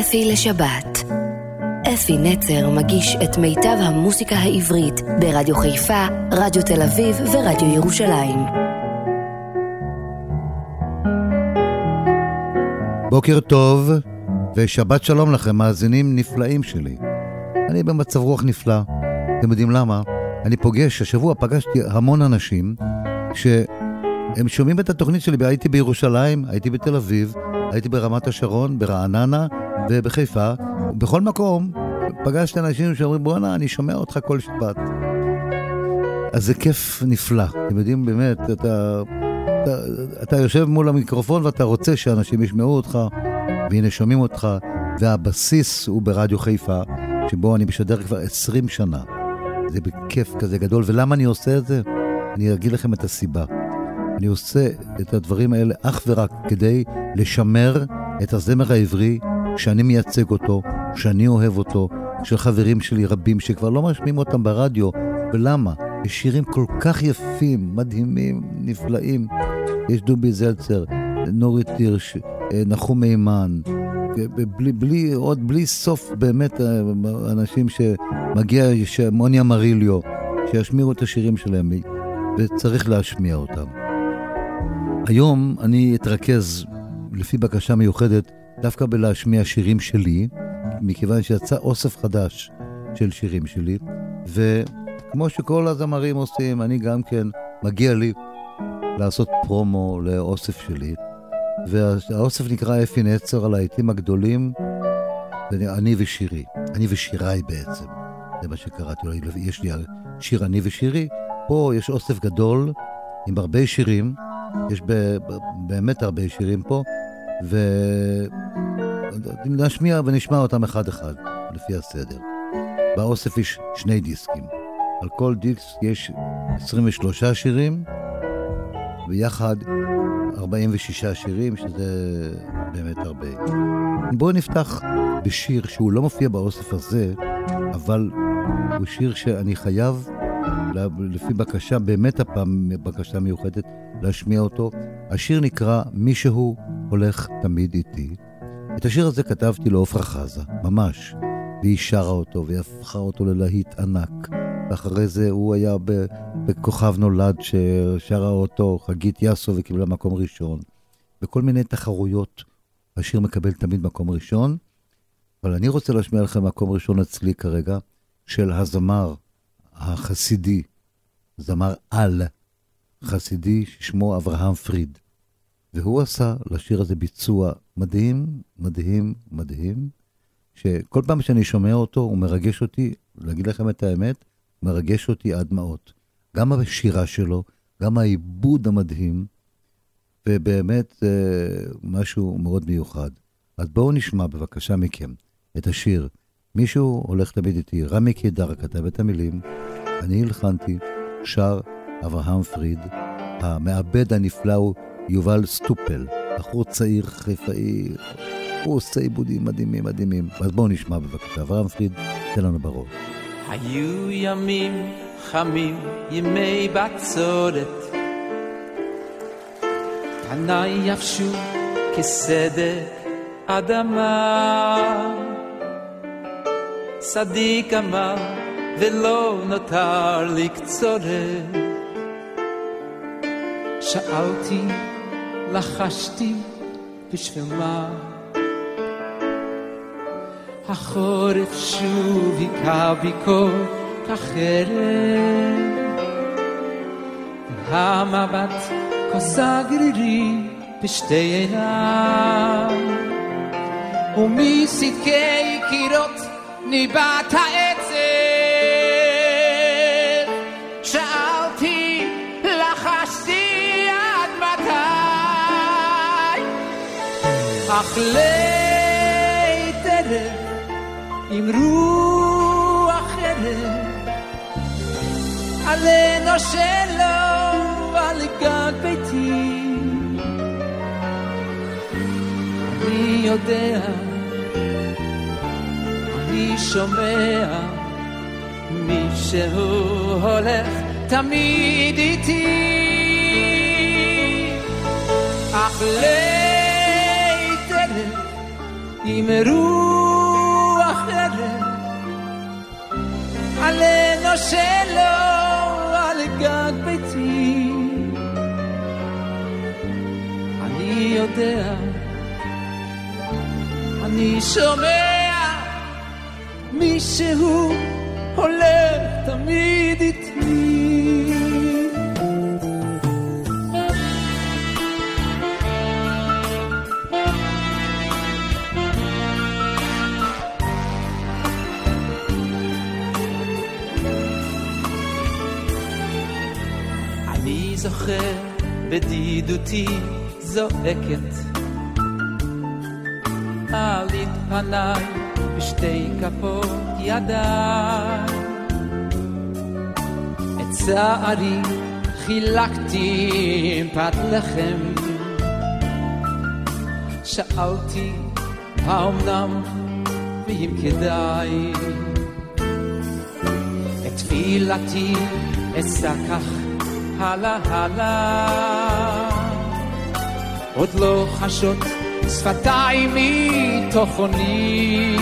אפי לשבת. אפי נצר מגיש את מיטב המוסיקה העברית ברדיו חיפה, רדיו תל אביב ורדיו ירושלים. בוקר טוב, ושבת שלום לכם, מאזינים נפלאים שלי. אני במצב רוח נפלא. אתם יודעים למה? אני פוגש, השבוע פגשתי המון אנשים שהם שומעים את התוכנית שלי, הייתי בירושלים, הייתי בתל אביב, הייתי ברמת השרון, ברעננה ובחיפה. בכל מקום פגשתי אנשים שאומרים, בואנה, אני שומע אותך כל שבת. אז זה כיף נפלא. אתם יודעים, באמת, אתה, אתה, אתה יושב מול המיקרופון ואתה רוצה שאנשים ישמעו אותך, והנה שומעים אותך, והבסיס הוא ברדיו חיפה, שבו אני משדר כבר 20 שנה. זה בכיף כזה גדול, ולמה אני עושה את זה? אני אגיד לכם את הסיבה. אני עושה את הדברים האלה אך ורק כדי לשמר את הזמר העברי שאני מייצג אותו, שאני אוהב אותו, של חברים שלי רבים שכבר לא משמיעים אותם ברדיו. ולמה? יש שירים כל כך יפים, מדהימים, נפלאים. יש דובי זלצר, נורית הירש, נחום מימן, בלי, בלי, עוד בלי סוף באמת אנשים שמגיע, מוניה מריליו, שישמיעו את השירים שלהם, וצריך להשמיע אותם. היום אני אתרכז, לפי בקשה מיוחדת, דווקא בלהשמיע שירים שלי, מכיוון שיצא אוסף חדש של שירים שלי, וכמו שכל הזמרים עושים, אני גם כן, מגיע לי לעשות פרומו לאוסף שלי. והאוסף נקרא אפי נצר על העיתים הגדולים, אני ושירי. אני ושיריי בעצם. זה מה שקראתי לו. יש לי שיר אני ושירי. פה יש אוסף גדול עם הרבה שירים. יש באמת הרבה שירים פה, ונשמיע ונשמע אותם אחד-אחד, לפי הסדר. באוסף יש שני דיסקים. על כל דיסק יש 23 שירים, ויחד 46 שירים, שזה באמת הרבה. בואו נפתח בשיר שהוא לא מופיע באוסף הזה, אבל הוא שיר שאני חייב, לפי בקשה, באמת הפעם בקשה מיוחדת, להשמיע אותו. השיר נקרא "מישהו הולך תמיד איתי". את השיר הזה כתבתי לעופרה חזה, ממש, והיא שרה אותו, והיא הפכה אותו ללהיט ענק. ואחרי זה הוא היה בכוכב נולד ששרה אותו חגית יאסו וקיבלה מקום ראשון. בכל מיני תחרויות השיר מקבל תמיד מקום ראשון, אבל אני רוצה להשמיע לכם מקום ראשון אצלי כרגע, של הזמר החסידי, זמר על חסידי ששמו אברהם פריד. והוא עשה לשיר הזה ביצוע מדהים, מדהים, מדהים, שכל פעם שאני שומע אותו הוא מרגש אותי, להגיד לכם את האמת, מרגש אותי עד דמעות. גם השירה שלו, גם העיבוד המדהים, ובאמת אה, משהו מאוד מיוחד. אז בואו נשמע בבקשה מכם את השיר. מישהו הולך תמיד איתי, רמי קידר כתב את המילים, אני הלחנתי, שר אברהם פריד, המעבד הנפלא הוא יובל סטופל, בחור צעיר חיפאי, הוא עושה עיבודים מדהימים מדהימים. אז בואו נשמע בבקשה, אברהם פריד, תן לנו בראש. היו ימים חמים, ימי בצורת. פניי יבשו כסדק אדמה. צדיק אמר ולא נותר לי. שאלתי, לחשתי, בשביל מה? החורף שוב היכה בי כל כך ערב. המבט כוסה גרירי בשתי עיניו, ומסדקי קירות ניבט העצב. אך לית ערב עם רוח אחרת עלינו שלו על גג ביתי. אני יודע? אני שומע? מישהו הולך תמיד איתי. אך ליתרת עם רוח ערב עלינו שלו על גג ביתי. אני יודע אני שומע מישהו הולך תמיד איתי בדידותי זועקת עלית פניי בשתי כפות ידיי. את צערי חילקתי עם פת לחם. שאלתי האומנם ואם כדאי. את תפילתי אשא כך הלאה הלאה. עוד לא חשות שפתיים מתוכוני.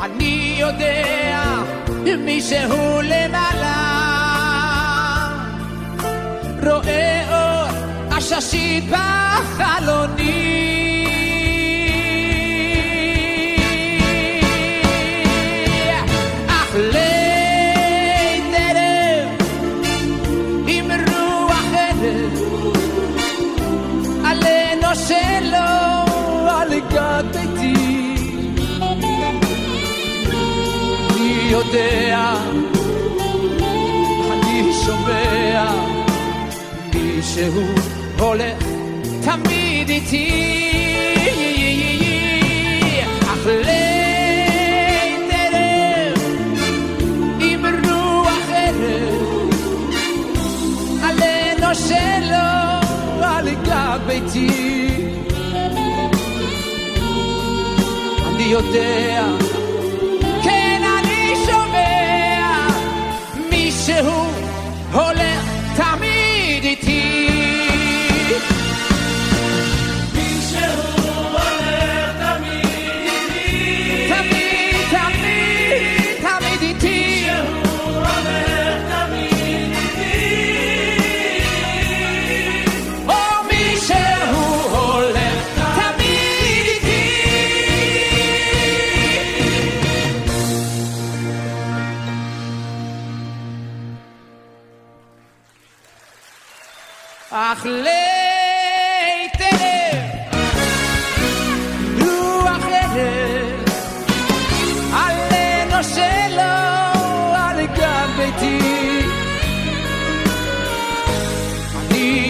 אני יודע מישהו למעלה רואה אור עששית בחלוני. אני יודע, אני שומע, מישהו הולך תמיד איתי. אך ליל ערב עם רוח ערב עלינו שלו על גג ביתי. אני יודע,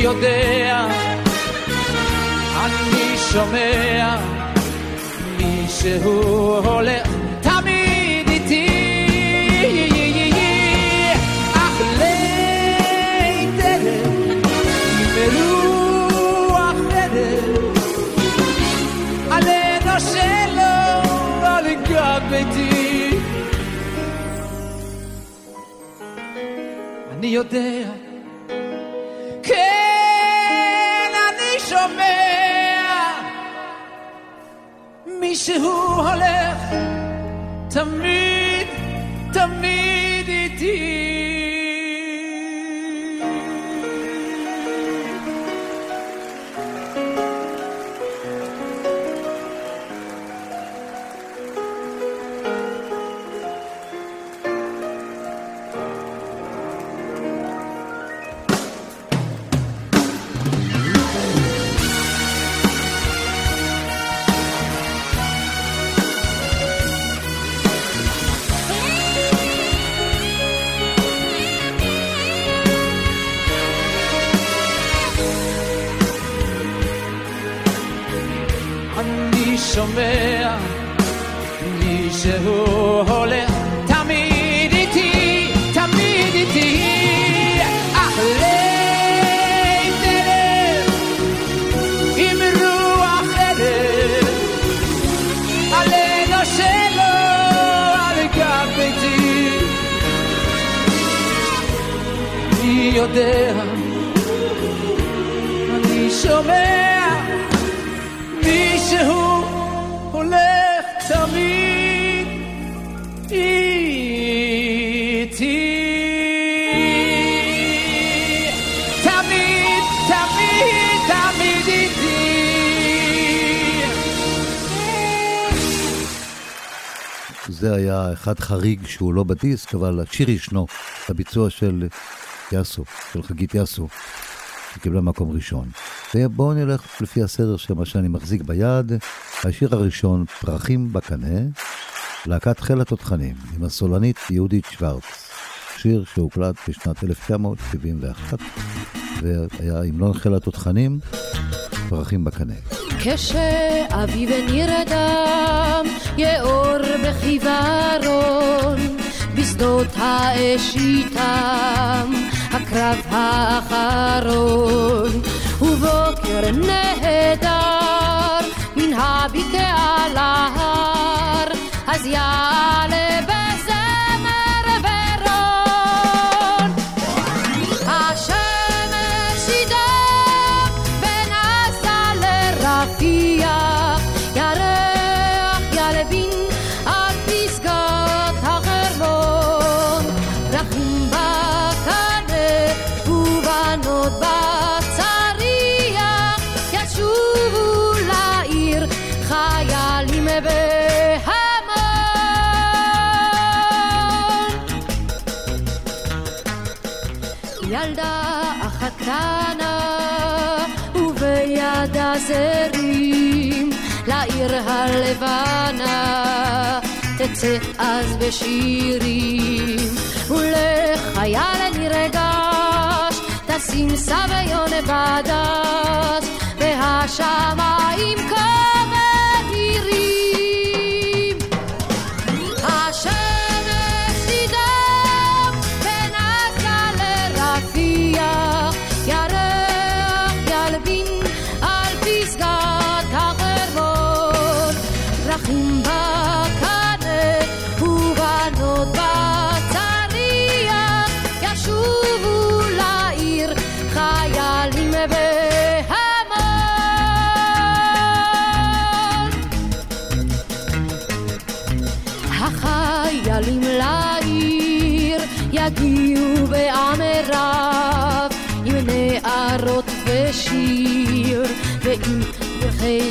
יודע, אני שומע, מישהו הולך ביתי. אני יודע, כן, אני שומע, מישהו הולך תמיד, יודע, אני שומע מישהו הולך תמיד איתי. זה היה אחד חריג שהוא לא בדיסק, אבל השיר ישנו, הביצוע של יאסו, של חגית יאסו, שקיבלה מקום ראשון. ובואו נלך לפי הסדר של מה שאני מחזיק ביד. השיר הראשון, פרחים בקנה, להקת חיל התותחנים, עם הסולנית יהודית שוורץ. שיר שהוקלט בשנת 1971, והיה המנון חיל התותחנים, פרחים בקנה. כשאביב נרדם, יאור בחיוורון, בשדות האש איתם, הקרב האחרון, ובוקר נהדר, מן הבקעה להר, אז יעלה בזמר הלבנה תצא אז בשירים. ולחייל נרגש תשים סביון בדש והשמיים כבהירים פרחי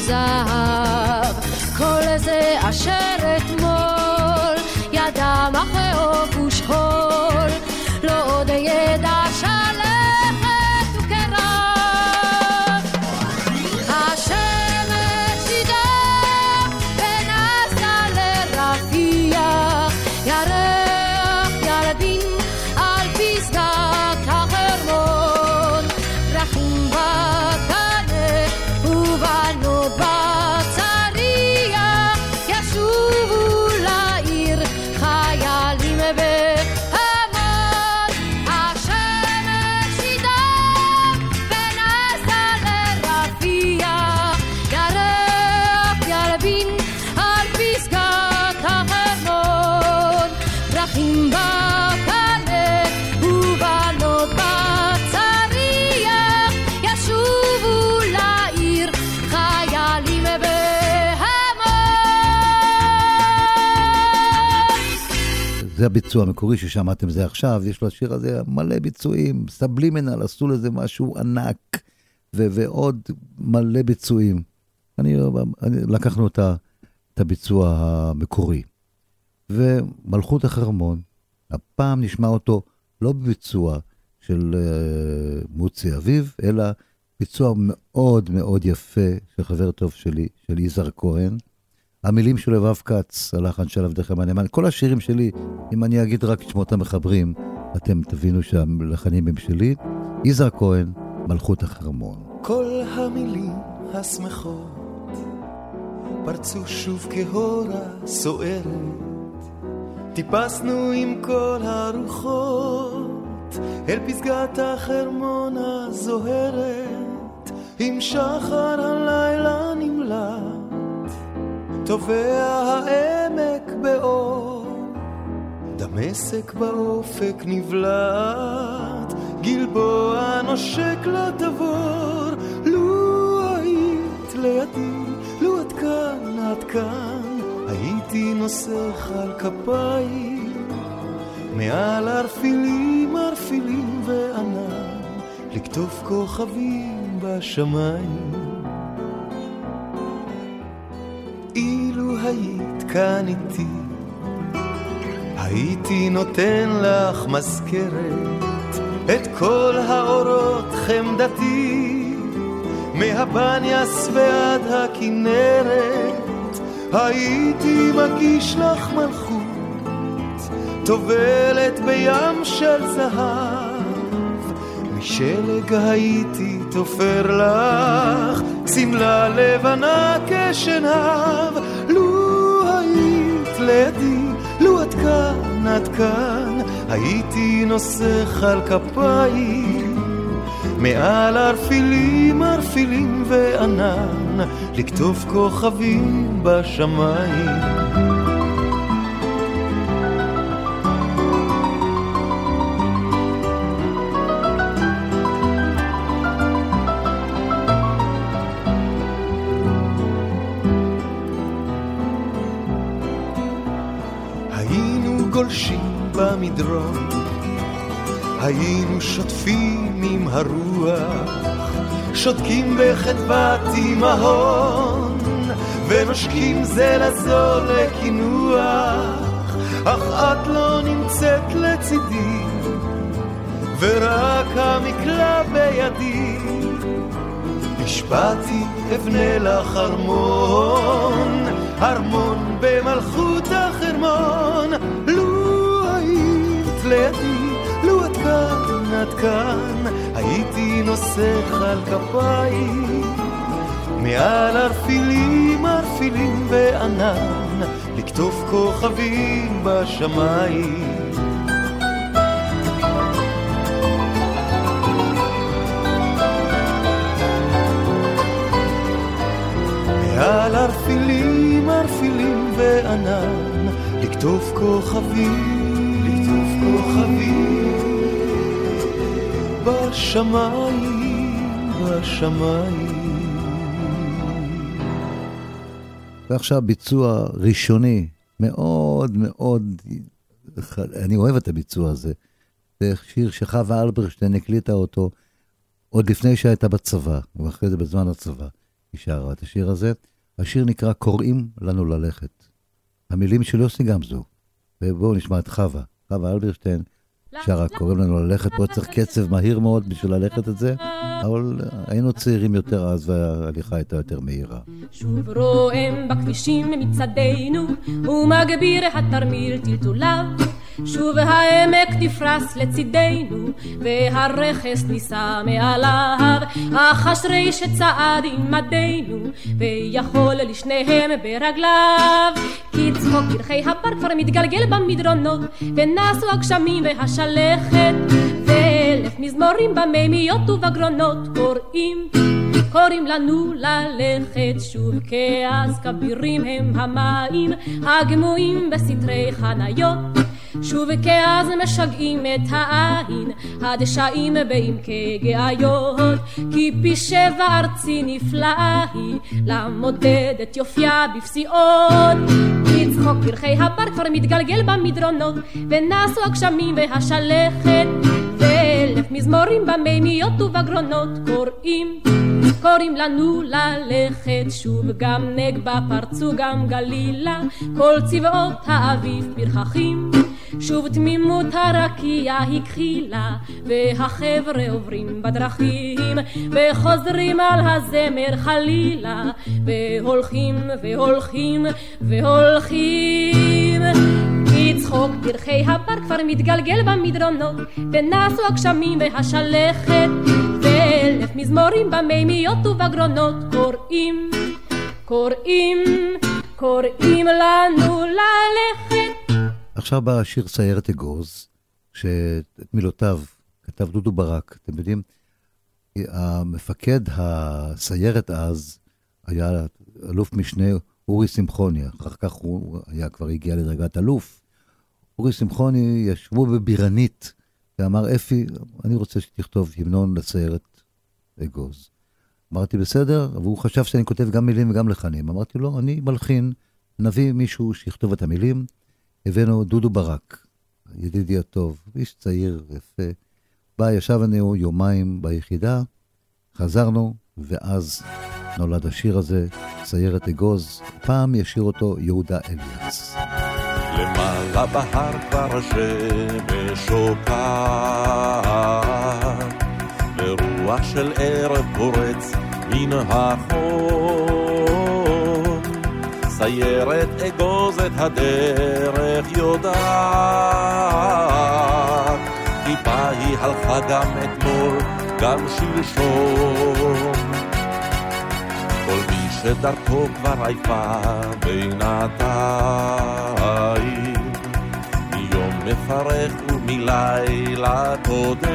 זה הביצוע המקורי ששמעתם זה עכשיו, יש לשיר הזה מלא ביצועים, סבלימנל עשו לזה משהו ענק, ו- ועוד מלא ביצועים. אני, אני לקחנו את, ה- את הביצוע המקורי. ומלכות החרמון, הפעם נשמע אותו לא בביצוע של uh, מוצי אביב, אלא ביצוע מאוד מאוד יפה של חבר טוב שלי, של יזהר כהן. המילים של לבב כץ, הלחן של עבדכם הנאמן, כל השירים שלי, אם אני אגיד רק את שמות המחברים, אתם תבינו שהלחנים הם שלי. יזהר כהן, מלכות החרמון. כל המילים השמחות פרצו שוב כהורה סוערת, טיפסנו עם כל הרוחות אל פסגת החרמון הזוהרת, עם שחר הלילה נמלט, טובע העמק באור, דמשק באופק נבלט, גלבוע נושק לתבור, לו היית לידי, לו את כאן, הייתי נוסך על כפיים, מעל ערפילים ערפילים וענן, לקטוף כוכבים בשמיים. אילו היית כאן איתי, הייתי נותן לך מזכרת את כל האורות חמדתי, מהבניאס ועד הכנרת, הייתי מגיש לך מלכות, טובלת בים של זהב, משלג הייתי תופר לך, שמלה לבנה כשנהב, לו היית לידי, לו את כאן, את כאן, הייתי נוסך על כפיים, מעל ערפילים, ערפילים וענן, לקטוף כוכבים בשמיים. גולשים במדרון, היינו שוטפים עם הרוח, שותקים בחדוות אימהון, ונושקים זה לזו לקינוח, אך את לא נמצאת לצידי, ורק המקלע בידי. נשבעתי אבנה לך ארמון, ארמון במלכות החרמון. לידי, לו את כאן, את כאן, הייתי נוסך על כפיים. מעל ערפילים, ערפילים וענן, לקטוף כוכבים בשמיים. מעל ערפילים, ערפילים וענן, לקטוף כוכבים, ועכשיו ביצוע ראשוני, מאוד מאוד, אני אוהב את הביצוע הזה. זה שיר שחווה אלברשטיין הקליטה אותו עוד לפני שהייתה בצבא, ואחרי זה בזמן הצבא היא שרה את השיר הזה. השיר נקרא קוראים לנו ללכת. המילים של יוסי גמזו. ובואו נשמע את חווה, חווה אלברשטיין, שרה קוראים לנו ללכת, פה צריך קצב מהיר מאוד בשביל ללכת את זה, אבל היינו צעירים יותר אז וההליכה הייתה יותר מהירה. שוב רועם בכבישים מצדנו, ומגביר התרמיל טלטוליו. שוב העמק נפרס לצידנו, והרכס נישא מעליו. אשרי שצעד עמדנו, ויכול לשניהם ברגליו. כי צחוק פרחי הבר כבר מתגלגל במדרונות, ונסו הגשמים והשלכת, ואלף מזמורים במימיות ובגרונות קוראים. קוראים לנו ללכת שוב, כאז כבירים הם המים הגמועים בסתרי חניות. שוב כאז משגעים את העין, הדשאים בעמקי גאיות, כי פי שבע ארצי נפלאה היא, למודד את יופייה בפסיעות. כי צחוק פרחי הבר כבר מתגלגל במדרונות, ונסו הגשמים והשלכת, ואלף מזמורים במימיות ובגרונות קוראים. קוראים לנו ללכת שוב, גם נגבה פרצו גם גלילה, כל צבאות האביב פרחחים. שוב תמימות הרקיע הכחילה, והחבר'ה עוברים בדרכים, וחוזרים על הזמר חלילה, והולכים והולכים והולכים. כי צחוק פרחי הבר כבר מתגלגל במדרונות, ונסו הגשמים והשלכת, ואלף מזמורים במימיות ובגרונות קוראים, קוראים, קוראים לנו ללכת. עכשיו בא השיר סיירת אגוז, שאת מילותיו כתב דודו ברק. אתם יודעים, המפקד הסיירת אז היה אלוף משנה אורי שמחוני, אחר כך הוא היה כבר הגיע לדרגת אלוף. אורי שמחוני ישבו בבירנית ואמר, אפי, אני רוצה שתכתוב המנון לסיירת אגוז. אמרתי, בסדר, והוא חשב שאני כותב גם מילים וגם לחנים. אמרתי לו, אני מלחין נביא מישהו שיכתוב את המילים. הבאנו דודו ברק, ידידי הטוב, איש צעיר, יפה. בא, ישבנו יומיים ביחידה, חזרנו, ואז נולד השיר הזה, סיירת אגוז. פעם ישיר אותו יהודה אליאס. למעלה בהר כבר השמש שוקעת, ורוח של ערב פורץ מן החום. סיירת אגוז את הדרך יודעת, טיפה היא הלכה גם אתמול, גם שלשום. כל מי שדרכו כבר עייפה בינתיים, מיום מפרך ומלילה קודר,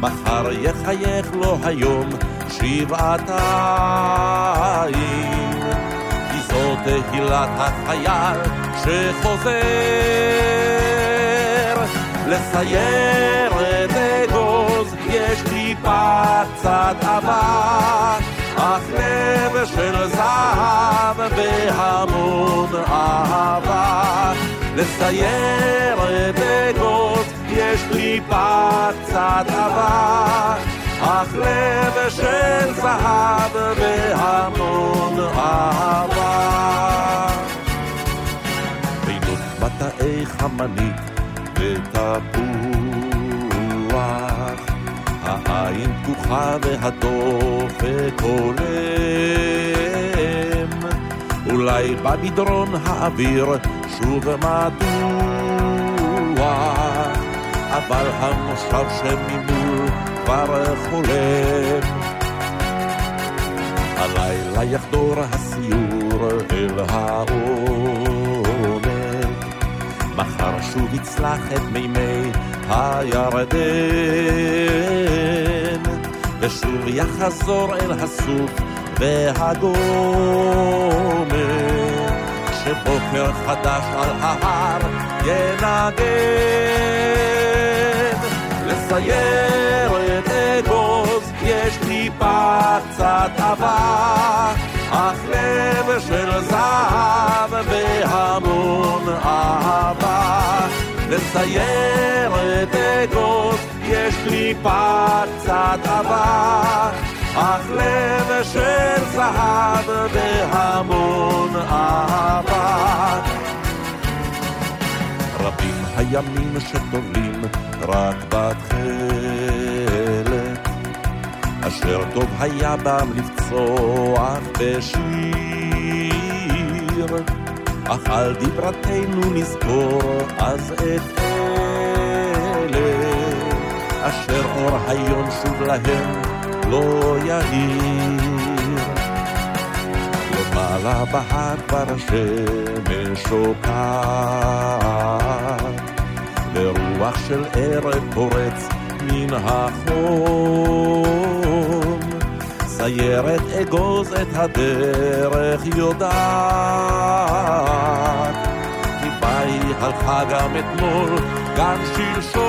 מחר יחייך לו היום שבעתיים, כי זו תהילת החייל שחוזר לסיירת אגוז, יש טיפה קצת אבק, אך לב של זהב והמון אהבה. לסיירת אגוז, יש טיפה קצת אבק, אך לב של זהב והמון אהבה. בינות מטעי חמנית ותפוח, העין פתוחה והדופק הולם. אולי במדרון האוויר שוב מתוח, אבל המושב שממול כבר חולם. הלילה יחדור הסיור אל העומק, מחר שוב יצלח את מימי הירדן, ושוב יחזור אל הסוף והגומר, כשבוקר חדש על ההר ינגן. יש טיפה קצת אבק, אך לב של זהב והמון אהבה. לסיירת אגוז יש טיפה קצת אבק, אך לב של זהב והמון אהבה. רבים הימים שטובים רק בתכלת, אשר טוב היה בם לפצוח בשיר. אך על דברתנו נזכור אז את אלה, אשר אור היום שוב להם לא יאיר. למעלה בהר כבר השמש שוקעת, ורוח של ערב פורץ מן החום. סיירת אגוז את הדרך יודעת, כי היא הלכה גם אתמול, גם שלשום.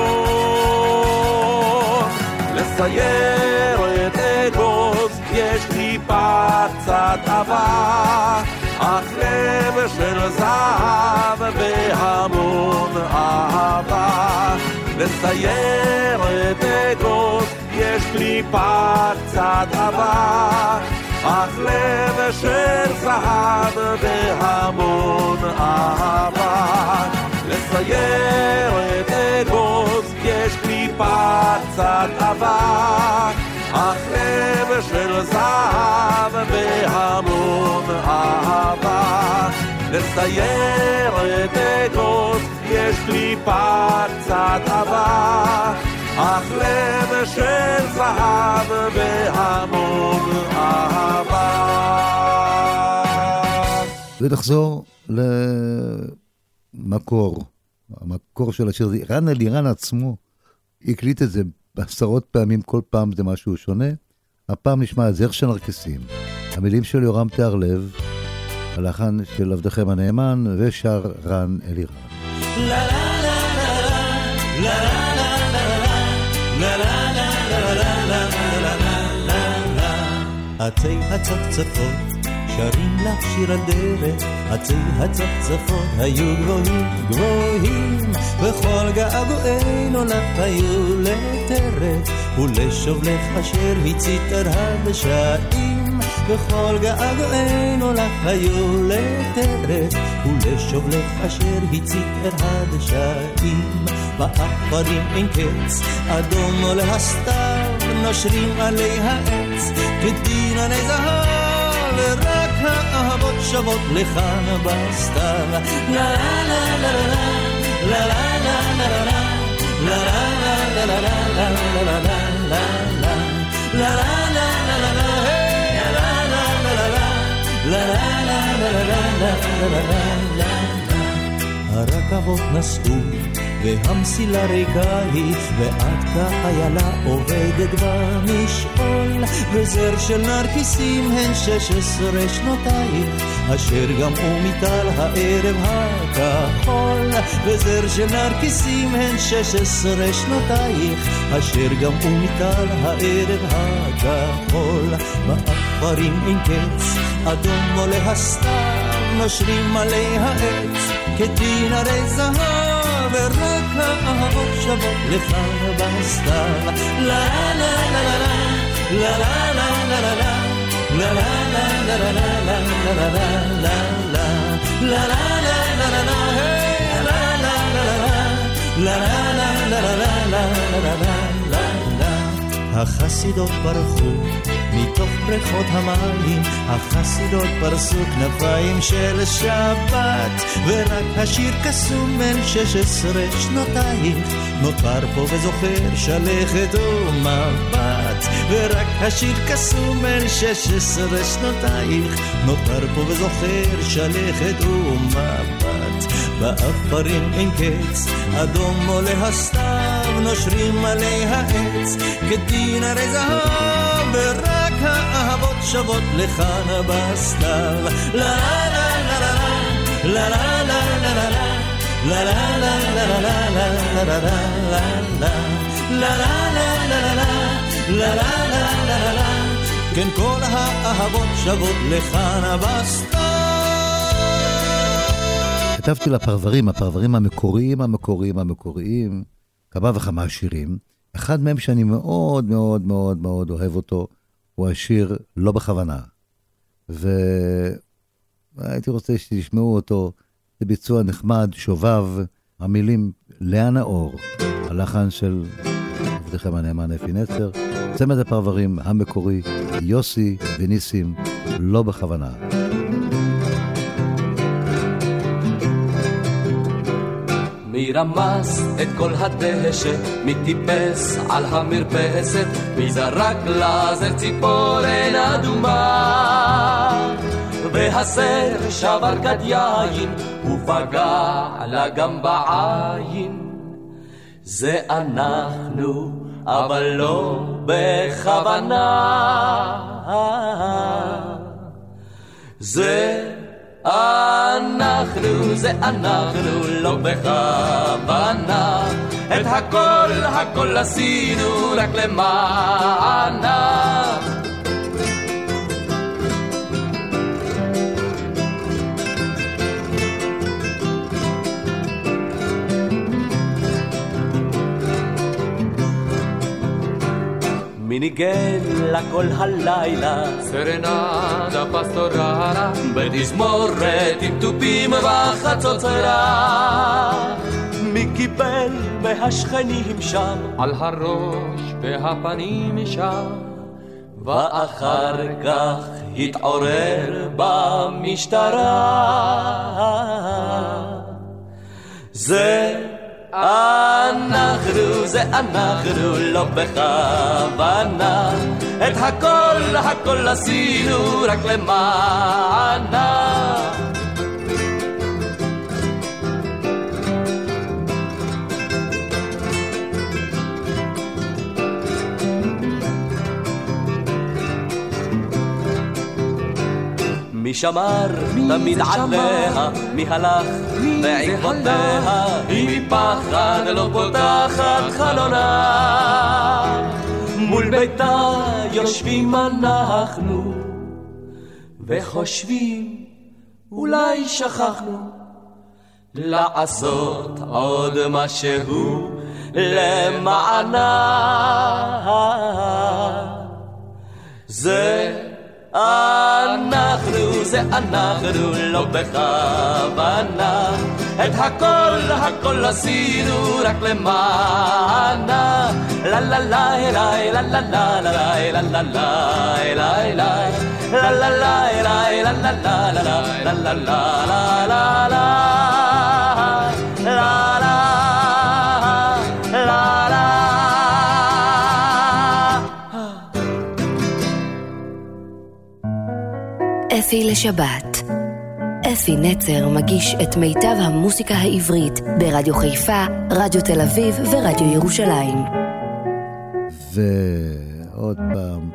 לסיירת אגוז יש טיפה קצת אבק, אך לב של זהב והמון אהבה. לסיירת אגוז יש טיפה קצת אבק, אך לב של זהב והמון אהבה. לסיירת אגוז יש טיפה קצת אבק, אך לב של זהב והמון אהבה. לסיירת אגוז יש טיפה קצת אבק, אך לב של זהב והמון אהבה. ונחזור למקור, המקור של השיר הזה. רן אלירן עצמו הקליט את זה עשרות פעמים, כל פעם זה משהו שונה. הפעם נשמע את זר של נרקסים. המילים של יורם תיארלב, הלחן של עבדכם הנאמן, ושר רן אלירן. עצי הצפצפות שרים לך שיר הדרך, עצי הצפצפות היו גבוהים, גבוהים, וכל געגועינו לך היו לטרף, ולשוב לך אשר הצית את הדשאים. וכל געגועינו לך היו לטרף, ולשוב לך אשר הצית את הדשאים. באפרים אין קץ, אדום עולה הסתיו, נושרים עלי העץ כדין עלי זהב ורק האהבות שוות לכאן בסתיו לה לה לה לה לה הרכבות נסעו והמסילה ריקה היא, ואת כאיילה עובדת במשעול, וזר של נרקיסים הן שש עשרה שנותייך, אשר גמעו מטל הערב הכחול, וזר של נרקיסים הן שש עשרה שנותייך, אשר גמעו מטל הערב הכחול, באפרים אין קץ, אדום עולה הסתיו, נושרים עלי העץ, כדין הרי זהב. ורק האהבות שוות לך בסתיו. לה לה לה לה לה לה לה לה לה la la la la la la la la la la la la la החסידות ברחו מתוך בריכות המים, החסידות פרסו כנפיים של שבת, ורק השיר קסום בן שש עשרה שנותייך, נותר פה וזוכר שלכת ומבט, ורק השיר קסום בן שש עשרה שנותייך, נותר פה וזוכר שלכת ומבט. באפרים אין קץ, אדום עולה הסתיו, נושרים עלי העץ, כדין הרי זהב, ורק האהבות שוות לכאן בסתיו. לה לה לה לה לה לה לה לה לה לה לה לה כן כל האהבות שוות לכאן בסתיו כתבתי לפרברים, הפרברים המקוריים, המקוריים, המקוריים, כמה וכמה שירים. אחד מהם שאני מאוד מאוד מאוד מאוד אוהב אותו, הוא השיר לא בכוונה. והייתי רוצה שתשמעו אותו, זה ביצוע נחמד, שובב, המילים לאה נאור, הלחן של עבדכם הנאמן אפי נצר, צמד הפרברים המקורי, יוסי וניסים, לא בכוונה. מי רמס את כל הדשא, מי טיפס על המרפסת, מי זרק לזר ציפורן אדומה. והסר שבר כד יין, ופגע לה גם בעין. זה אנחנו, אבל לא בכוונה. זה אנחנו זה אנחנו לא בכוונה. את הכל הכל עשינו רק למענה מי ניגן לה כל הלילה. סרנדה פסטוררה בתזמורת עם תופים וחצוצרה. מי קיבל מהשכנים שם? על הראש והפנים שם. ואחר כך התעורר במשטרה. זה אנחנו זה אנחנו לא בכוונה. את הכל הכל עשינו רק למענה מי שמר? תמיד עליה, מי הלך? בעקבותיה, היא מפחד לא פותחת חלונה. מול ביתה יושבים אנחנו, וחושבים, אולי שכחנו לעשות עוד משהו למענה. זה אנחנו, זה אנחנו, לא בכוונה. את הכל, הכל עשינו רק למענה. לה לה לה אליי, לה לה לה לה לה לה לה אליי, לה לה לה אליי, לה לה לה לה לה לה לה לה לה אפי לשבת. אפי נצר מגיש את מיטב המוסיקה העברית ברדיו חיפה, רדיו תל אביב ורדיו ירושלים. ועוד פעם,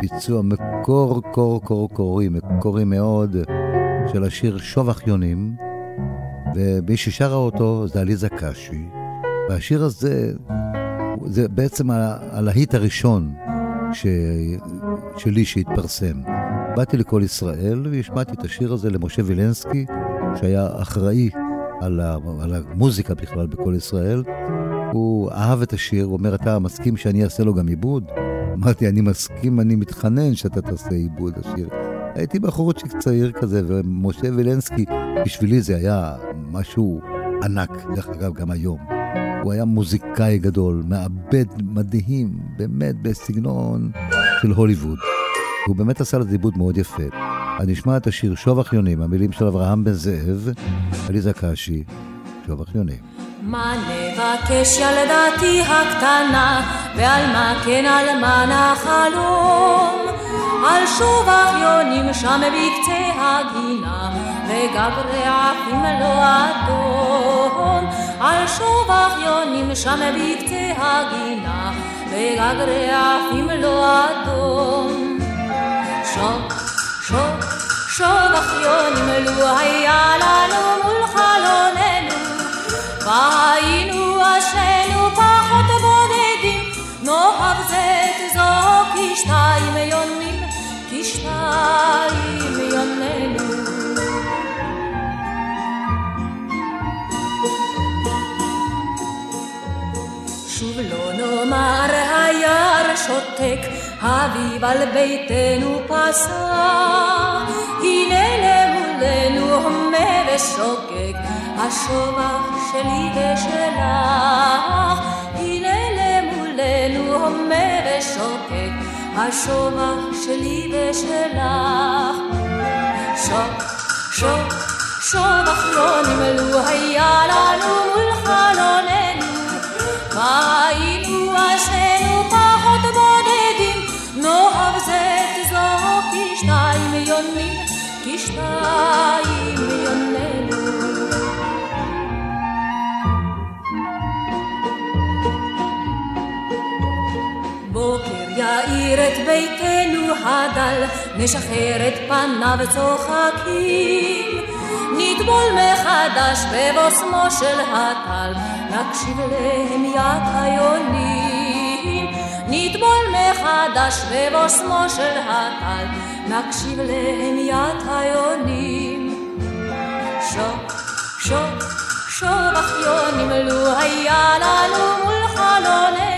ביצוע מקור קור קור קורי, מקורי מאוד, של השיר שוב אחיונים, ומי ששרה אותו זה עליזה קשי. והשיר הזה, זה בעצם הלהיט הראשון ש... שלי שהתפרסם. באתי לכל ישראל והשמעתי את השיר הזה למשה וילנסקי, שהיה אחראי על, ה, על המוזיקה בכלל בכל ישראל. הוא אהב את השיר, הוא אומר, אתה מסכים שאני אעשה לו גם עיבוד? אמרתי, אני מסכים, אני מתחנן שאתה תעשה עיבוד השיר. הייתי בחורצ'יק צעיר כזה, ומשה וילנסקי, בשבילי זה היה משהו ענק, דרך אגב, גם היום. הוא היה מוזיקאי גדול, מעבד מדהים, באמת בסגנון של הוליווד. והוא באמת עשה לזה עיבוד מאוד יפה. אז נשמע את השיר שוב אחיונים, המילים של אברהם בן זאב, עליזה קשי, שוב אחיונים. מה נבקש ילדתי הקטנה, ועל מה כן על מה נחלום? על שוב אחיונים שם בקצה הגינה, וגברי עפים לא אדום. על שוב אחיונים שם בקצה הגינה, וגגרי עפים לא אדום. שוק, שוק, שוק אחיונים לו היה לנו מול חלוננו, והיינו אשרינו פחות בודדים, נאהב זה תזו כשתיים יונים, כשתיים יוננו. שוב לא נאמר היער שותק האביב על ביתנו פסע, הנה למולנו הומה ושוקק, השובח שלי ושלך. הנה למולנו הומה ושוקק, השובח שלי ושלך. שוק, שוק, שובח לא נמלו היה לנו מול חלוננו, והיינו אשרינו פחות יאיר את ביתנו הדל, נשחרר את פניו צוחקים. נטבול מחדש בבוסמו של הטל, נקשיב להמיית היונים. נטבול מחדש בבוסמו של הטל, נקשיב להמיית היונים. שוק, שוק, שוב אחיונים, לו היה לנו מול חלוננו,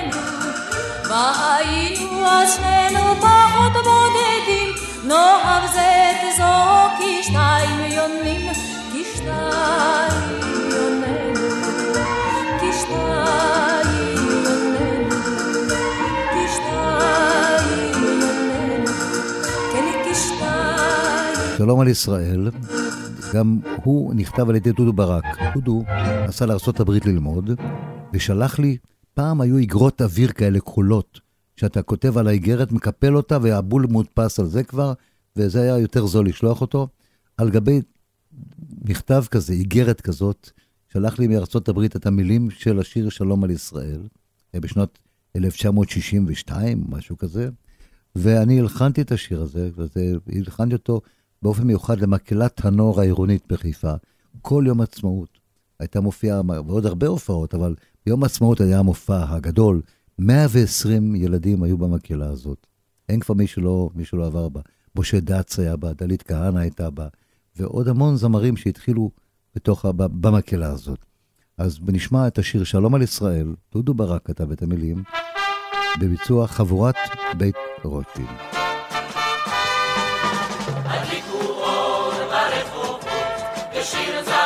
והיינו שנינו פחות בודדים, נאהב זה תזרוק כשתיים יונים, כשתיים יוננו. שלום על ישראל, גם הוא נכתב על ידי דודו ברק. דודו נסע לארה"ב ללמוד, ושלח לי, פעם היו איגרות אוויר כאלה כחולות, שאתה כותב על האיגרת, מקפל אותה, והבול מודפס על זה כבר, וזה היה יותר זול לשלוח אותו. על גבי מכתב כזה, איגרת כזאת, שלח לי מארצות הברית את המילים של השיר שלום על ישראל, בשנות 1962, משהו כזה, ואני הלחנתי את השיר הזה, והלחנתי אותו באופן מיוחד למקהלת הנוער העירונית בחיפה. כל יום עצמאות הייתה מופיעה, ועוד הרבה הופעות, אבל ביום העצמאות היה המופע הגדול. 120 ילדים היו במקהלה הזאת. אין כבר מי שלא, מי שלא עבר בה. משה דץ היה בה, דלית כהנא הייתה בה, ועוד המון זמרים שהתחילו בתוך, במקהלה הזאת. אז נשמע את השיר שלום על ישראל, דודו ברק כתב את המילים, בביצוע חבורת בית רוטשילד. שלום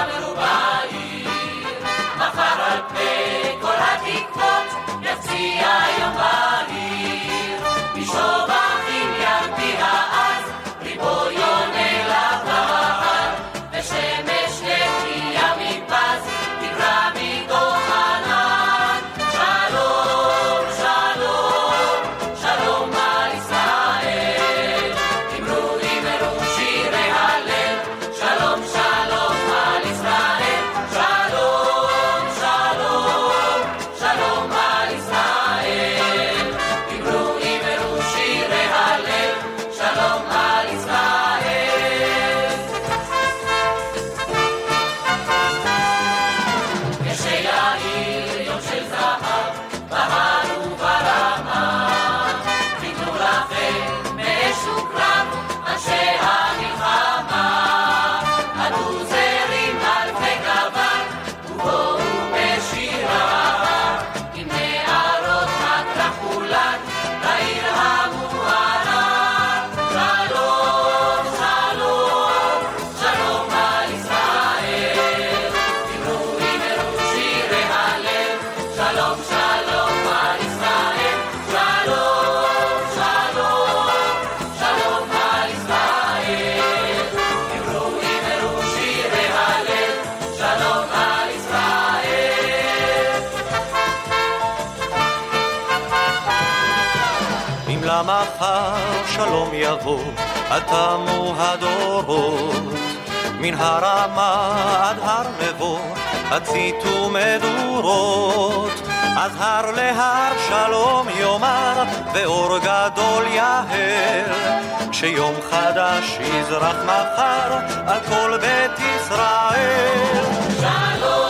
התמו הדורות. מן הרמה עד הר נבו, הציתו מדורות. אז הר להר שלום יאמר, ואור גדול יהר. כשיום חדש יזרח מחר על כל בית ישראל. שלום,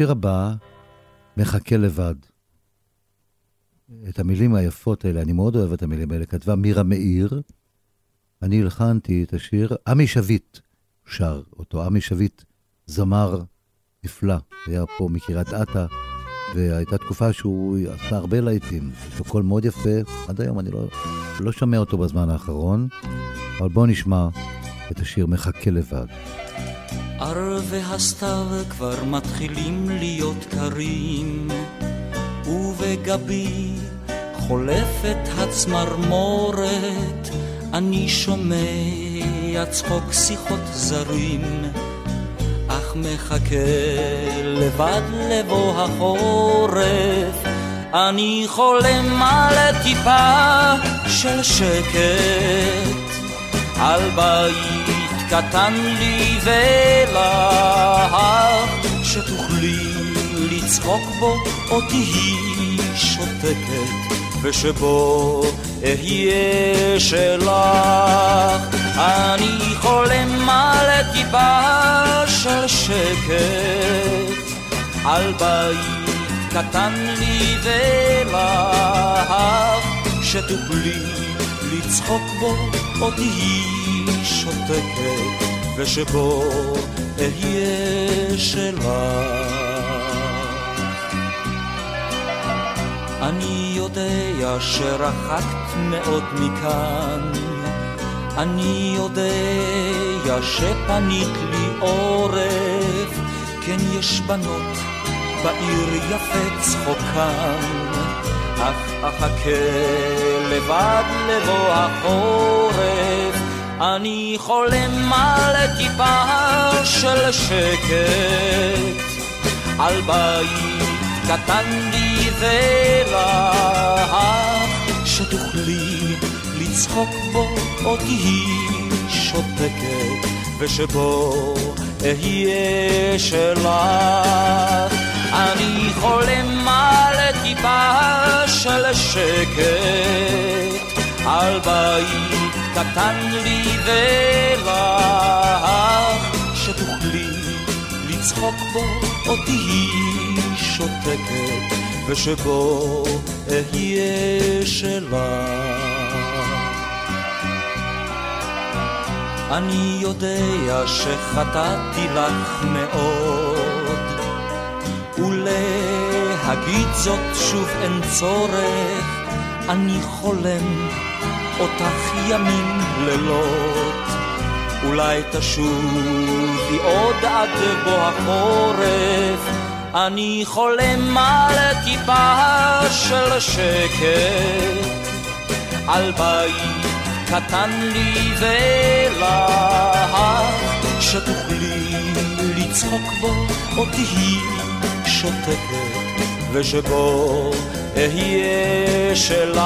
השיר הבא, מחכה לבד. את המילים היפות האלה, אני מאוד אוהב את המילים האלה, כתבה מירה מאיר. אני הלחנתי את השיר, עמי שביט שר אותו. עמי שביט, זמר נפלא, היה פה מקריית אתא, והייתה תקופה שהוא עשה הרבה להיטים. יש לו קול מאוד יפה, עד היום אני לא, לא שומע אותו בזמן האחרון, אבל בואו נשמע את השיר מחכה לבד. ערבי הסתיו כבר מתחילים להיות קרים, ובגבי חולפת הצמרמורת, אני שומע צחוק שיחות זרים, אך מחכה לבד לבוא החורף, אני חולם על טיפה של שקט, על בית קטן לי ולך, שתוכלי לצחוק בו או תהיי שותקת, ושבו אהיה שלך. אני חולם על טיפה של שקט, על בית קטן לי ולך, שתוכלי לצחוק בו או תהיי שותקת ושבו אהיה שלך. אני יודע שרחקת מאוד מכאן, אני יודע שפנית לי עורף, כן יש בנות בעיר יפה צחוקן, אך אחכה לבד לבוא החורף. אני חולם על טיפה של שקט, על בית קטן לי ולך, שתוכלי לצחוק בו או תהי שותקת ושבו אהיה שלך. אני חולם על טיפה של שקט, על בית קטן לי ולך, שתוכלי לצחוק בו או תהי שותקת, ושבו אהיה שלך. אני יודע שחטאתי לך מאוד, ולהגיד זאת שוב אין צורך, אני חולם אותך ימים לילות. אולי תשובי עוד עד בוא החורף, אני חולם על טיפה של שקט, על בית קטן לי ולך, שתוכלי לצחוק בו או תהי שותקת, ושבו אהיה שלך.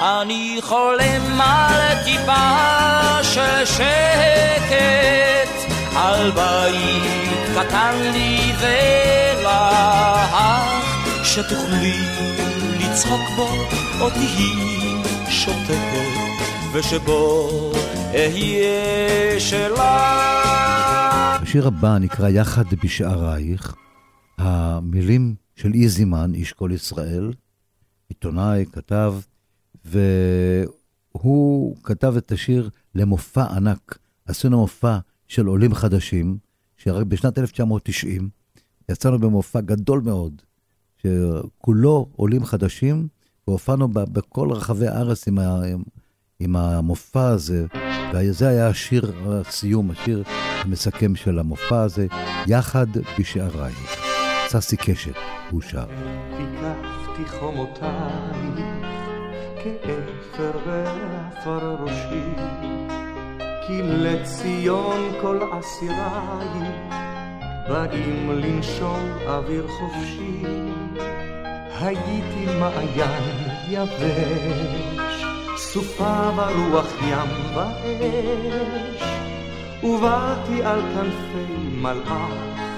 אני חולם על טיפה של שקט, על בית קטן לי ולך, שתוכלי לצחוק בו או תהי שותקת, ושבו אהיה שלך. השיר הבא נקרא יחד בשערייך. המילים של איזימן, איש כל ישראל, עיתונאי, כתב, והוא כתב את השיר למופע ענק. עשינו מופע של עולים חדשים, שרק בשנת 1990 יצאנו במופע גדול מאוד, שכולו עולים חדשים, והופענו בכל רחבי הארץ עם, ה, עם המופע הזה, וזה היה השיר הסיום, השיר המסכם של המופע הזה, יחד בשעריי. ססי קשת, הוא שר. תיקחתי חומותיי כאפר ועפר ראשי, כי לציון כל אסיריי באים לנשום אוויר חופשי. הייתי מעיין יבש, סופה ברוח ים ואש, ובאתי על כנפי מלאך,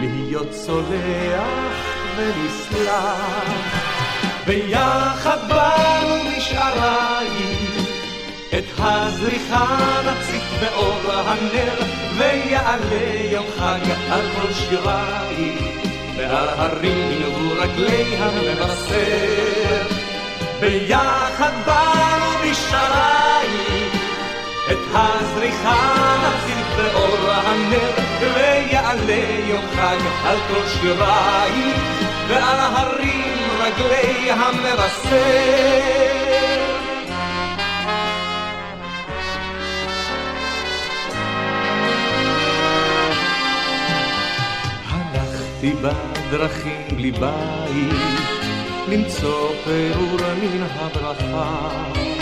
להיות צולח ונסלח. ביחד באנו בשעריים, את הזריחה נציג באור הנר, ויעלה יום חג על כל שיריים. ועל הרים ינבו רגלי המבשר. ביחד באנו בשעריים, את הזריחה נציג באור הנר, ויעלה יום חג על כל שיריים, ועל ההרים רגלי המבשר. הלכתי בדרכים בלי בית, למצוא פירור מן הברכה.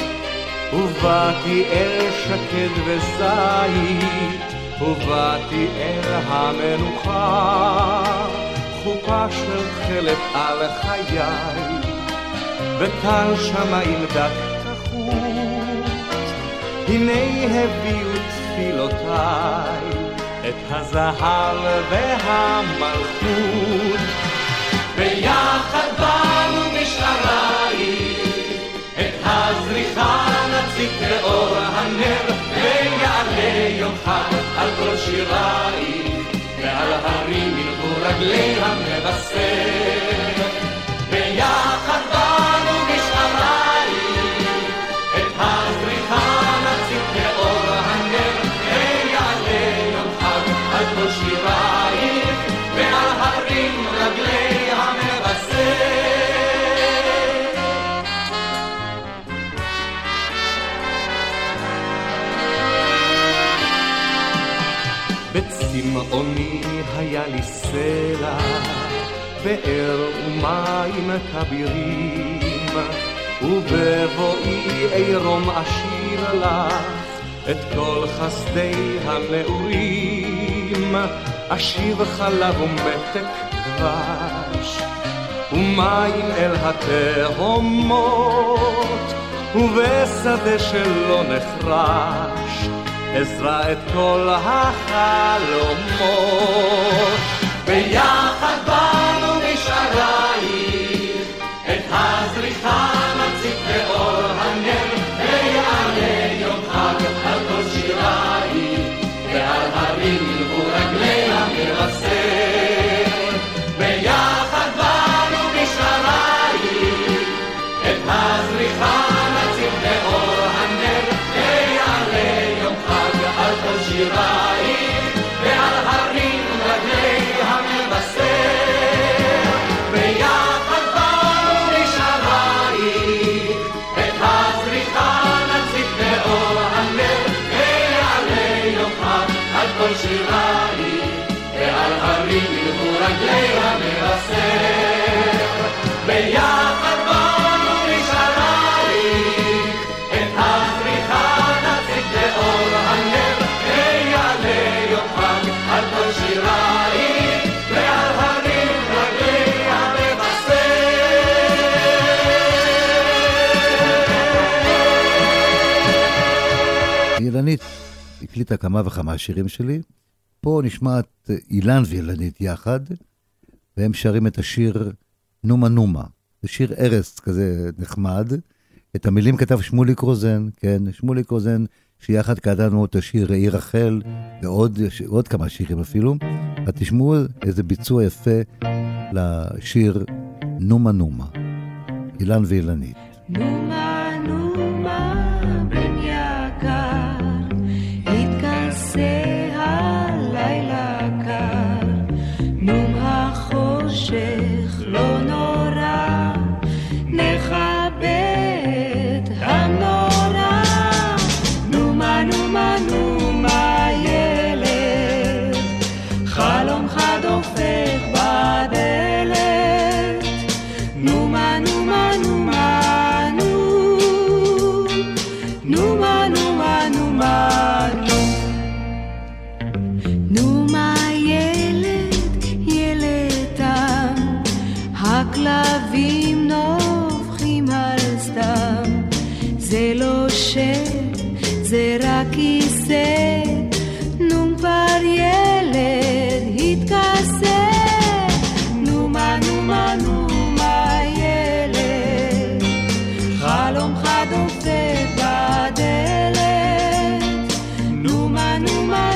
ובאתי אל שקד וזית, ובאתי אל המנוחה. חופה של תכלת על חיי, וטל שמיים דק כחוט. הנה הביאו תפילותיי, את הזהב והמלכות. ביחד באנו בשעריים, את הזריחה נציג באור הנר, ויעלה יום חג על כל שיריים, ועל הרים ינבו רגלי המבשר. ביחד לי סלע, באר ומים כבירים, ובבואי עירום אשיר לך את כל חסדי הנעורים, אשיב חלב ומתק דבש, ומים אל התהומות, ובשדה שלא נחרש. עזרא את כל החלומות. ביחד שירה היא, ועל הרים ילכו רגלי המבשר. ביחד באנו נשארה היא, את הפריחה נציג לאור הנר, ויעלה יום חג על כל הקליטה כמה וכמה שירים שלי, פה נשמעת אה, אילן וילנית יחד, והם שרים את השיר נומה נומה. זה שיר ארס כזה נחמד. את המילים כתב שמוליק רוזן, כן, שמוליק רוזן, שיחד קטענו את השיר "ראי רחל", ועוד עוד כמה שירים אפילו. אז תשמעו איזה ביצוע יפה לשיר נומה נומה, אילן ואילנית. נומה נומה Hanuman.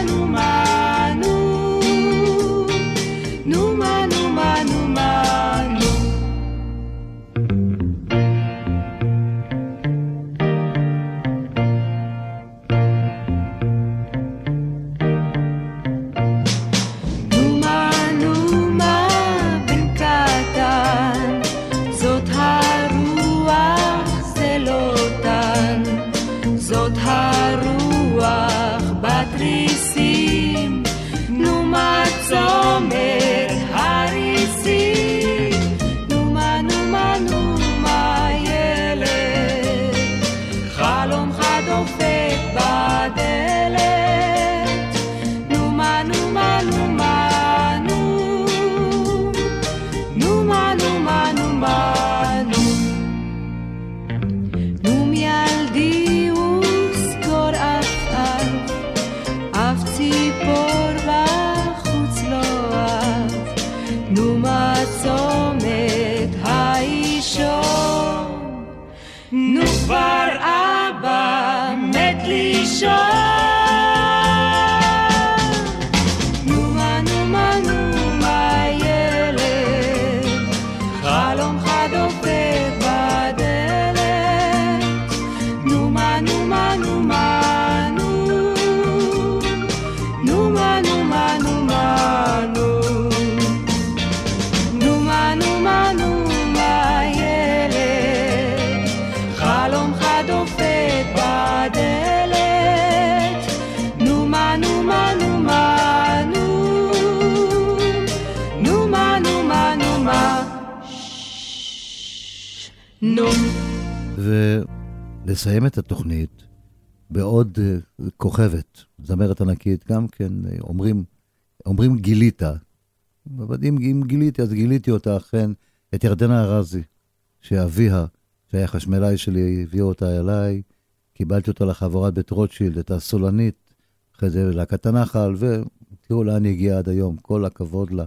לסיים את התוכנית בעוד אה, כוכבת, זמרת ענקית, גם כן אה, אומרים, אומרים גילית, אבל אם, אם גיליתי, אז גיליתי אותה אכן, את ירדנה ארזי, שאביה, שהיה חשמלאי שלי, הביא אותה אליי, קיבלתי אותה לחבורת בית רוטשילד, את הסולנית, אחרי זה להקת הנחל, ותראו לאן היא הגיעה עד היום, כל הכבוד לה,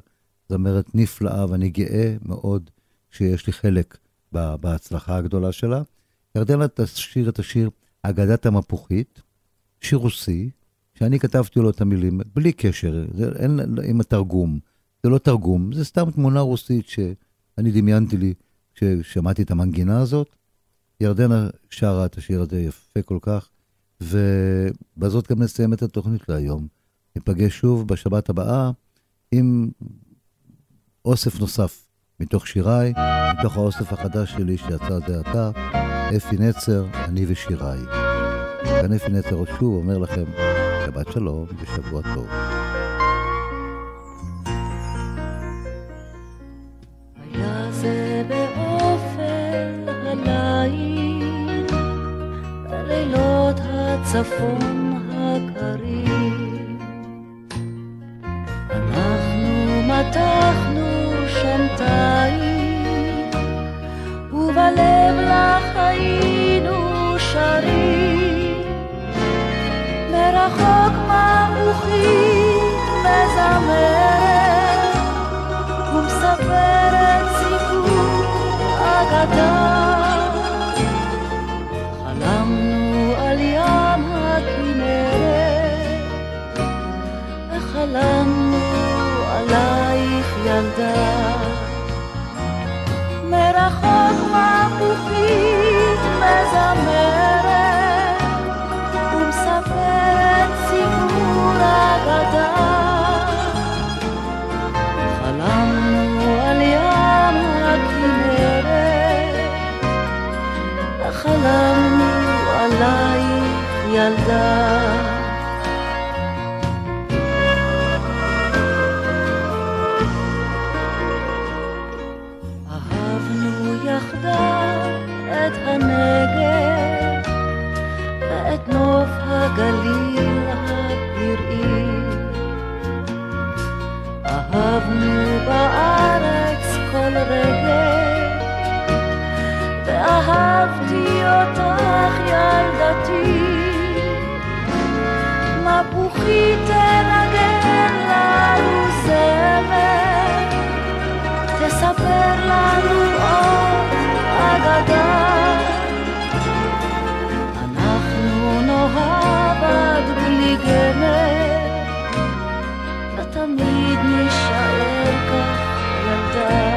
זמרת נפלאה, ואני גאה מאוד שיש לי חלק בהצלחה הגדולה שלה. ירדנה תשאיר את השיר אגדת המפוחית, שיר רוסי, שאני כתבתי לו את המילים, בלי קשר, זה אין עם התרגום. זה לא תרגום, זה סתם תמונה רוסית שאני דמיינתי לי כששמעתי את המנגינה הזאת. ירדנה שרה את השיר הזה יפה כל כך, ובזאת גם נסיים את התוכנית להיום. ניפגש שוב בשבת הבאה עם אוסף נוסף מתוך שיריי, מתוך האוסף החדש שלי שיצא זה עתה, אפי נצר, אני ושיריי. כאן אפי נצר שוב אומר לכם, שבת שלום ושבוע טוב. הצפון הקרים. אנחנו מתחנו שם תאים, ובלב לך היינו שרים. מרחוק מבוכית מזמרת, ומספרת סיפור אגדה. מזמרת, ומספרת סיפור אגדה. חלמנו על ים הכנרת, וחלמנו עלייך ילדה. ילדתי. מפוחית תנגן לנו זמר, תספר לנו עוד אגדה. אנחנו נאהב עד בלי גמר, ותמיד נישאר כך ילדה.